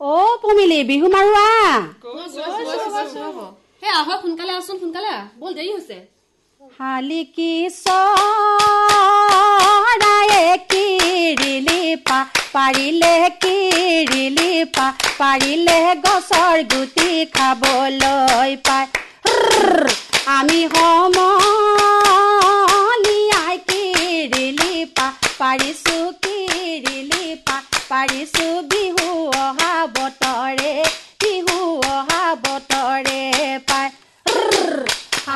অ পমিলি বিহু মাৰোৱা। আহ সোনকালে আহচোন সোনকালে আহ বল দেৰি হৈছে। শালিকি চৰায়ে কিৰিলি পা পাৰিলে কিৰিলি পাৰিলে গছৰ গুটি খাবলৈ পায়। আমি সমনীয়াই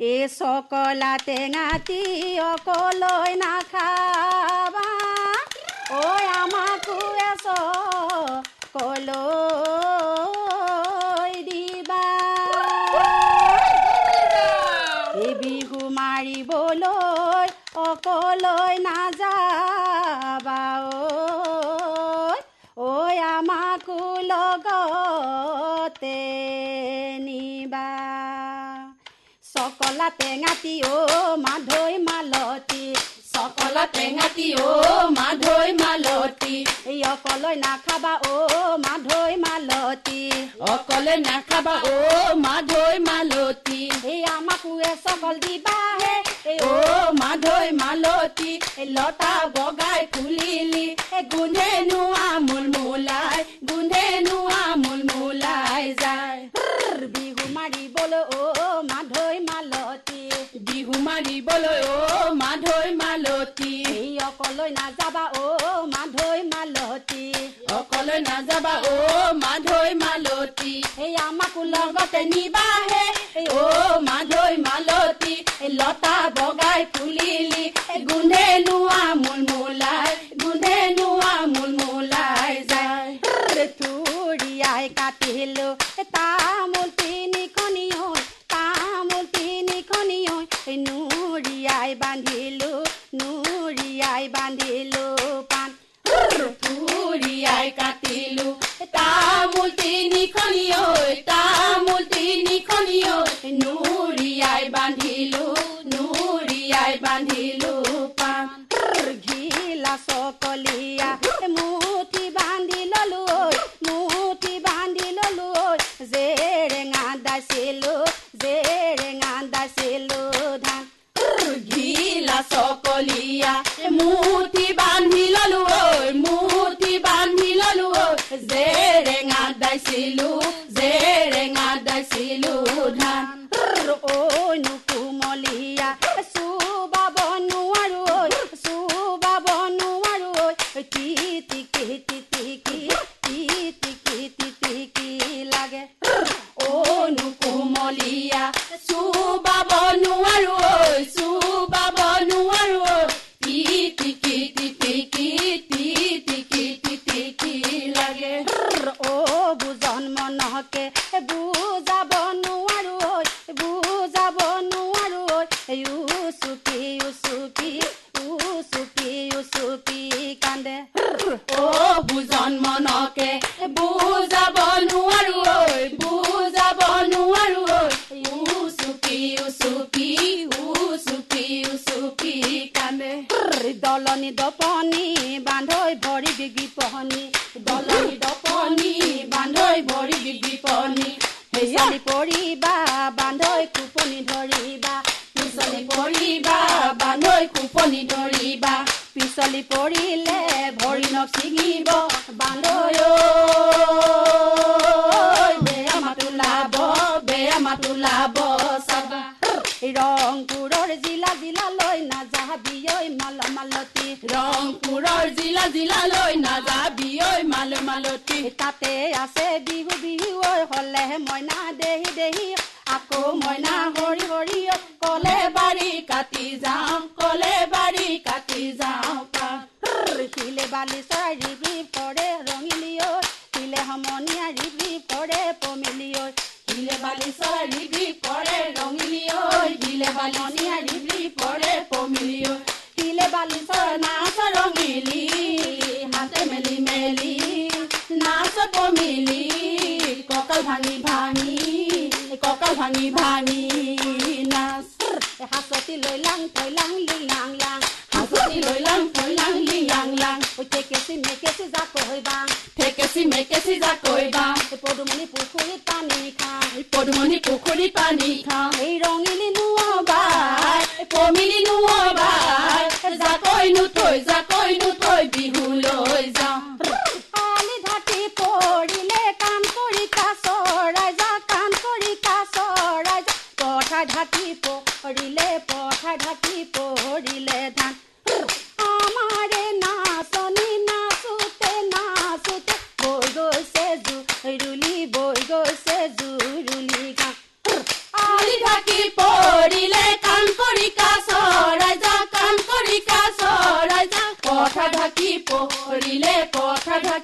এই চকলা টেঙাটি অকলৈ নাখাবা। ঐ আমাকো এই বিহু মাৰিবলৈ অকলৈ নাযাবা। ঐ আমাকো লগতে চকলা টেঙাটি অ মাধৈ মালতী। চকলা টেঙাটি অ মাধৈ মালতী। এই অকলৈ নাখাবা অ মাধৈ মালতী। অকলে নাখাবা অ মাধৈ মালতী। এই আমাকো এ চকল দিবাহে এই অ মাধৈ মালতী। লতা বগাই ফুলিলি গোন্ধেনো বিহু মাৰিবলৈ অ মাধৈ মালতী। অকলৈ নাযাবা অ মাধৈ মালতী। অকলে নাযাবা অ মাধৈ মালতী। এই আমাকো লগতে নিবাহে। অ মাধৈ মালতী লতা বগাই ফুলিলি গোন্ধেনো আমোল মোলাই গোন্ধেনো আমোল মোলাই যায়। তুৰিয়াই কাটিলো তামোল পুৰিয়াই কাটিলো তামোল মনকে বুজাব নোৱাৰো ঐ বুজাব নোৱাৰো ঐ উচুকি উচুকি উচুকি উচুকি কান্দে। অ বুজন মনকে বুজাব নোৱাৰো ঐ বুজাব নোৱাৰো ঐ উচুকি উচুকি উচুকি উচুকি কান্দে। দলনি দপনি ভৰি বিগি পহনি দলনি দপনি বান্ধৈ ভৰি বিপনি হেচালি পৰিবা বান্ধৈ কুপনি ধৰিবা। পিছলি পৰিবা বান্ধৈ কোপনি ধৰিবা। পিছলি পৰিলে ভৰি নখ ছিঙিব বান্ধৈ ৰংপুৰৰ জিলা জিলালৈ নাযাবি ঐ মাল মালতী। ৰংপুৰৰ জিলা জিলালৈ নাযাবি ঐ মাল মালতী। তাতে আছে বিহু বিহু ঐ হলে মইনা দেহি দেহি। আকৌ মইনা হৰি হৰি কলে বাৰী কাটি যাওঁ কলে বাৰী কাটি যাওঁ শিলে বালি চৰাই ৰিবি পৰে ৰঙিলি ঐ শিলে সমনীয়া ৰিবি পৰে পমিলি ঐ বিলে বালি সহায় ডিবি পড়ে রঙিলি ওই। বিলে বালি নিয়া ডিবি পড়ে পমিলি ওই। তিলে বালি সহায় নাচ রঙিলি, হাতে মেলি মেলি, নাচ পমিলি। ককাল ভাঙি ভাঙি, ককাল ভাঙি ভাঙি, নাচ। হাসতি লইলাং থৈলাং লিলাং, লাং। হাসতি লইলাং থৈলাং লিলাং, লাং। ওই ঠেকেছি মেকেছি যা কইবা। ঠেকেছি মেকেছি যা কইবা। পদুমনি পুখুরি, পানী খাং পদুমণি পুখুৰীত পানী খাওঁ এই ৰঙিলি বাই পমিলি জাকৈ নুথৈ জাকৈ নুথৈ বিহু লৈ যাওঁ আলি ঢাকি পৰিলে কাম কৰি কাম কৰি পথাৰ পৰিলে পথাৰ ঢাকি পৰিলে ধান আমাৰে নাচনি নাচোতে নাচোতে গৈছে জুৰুলি tipo, orile po, kadra.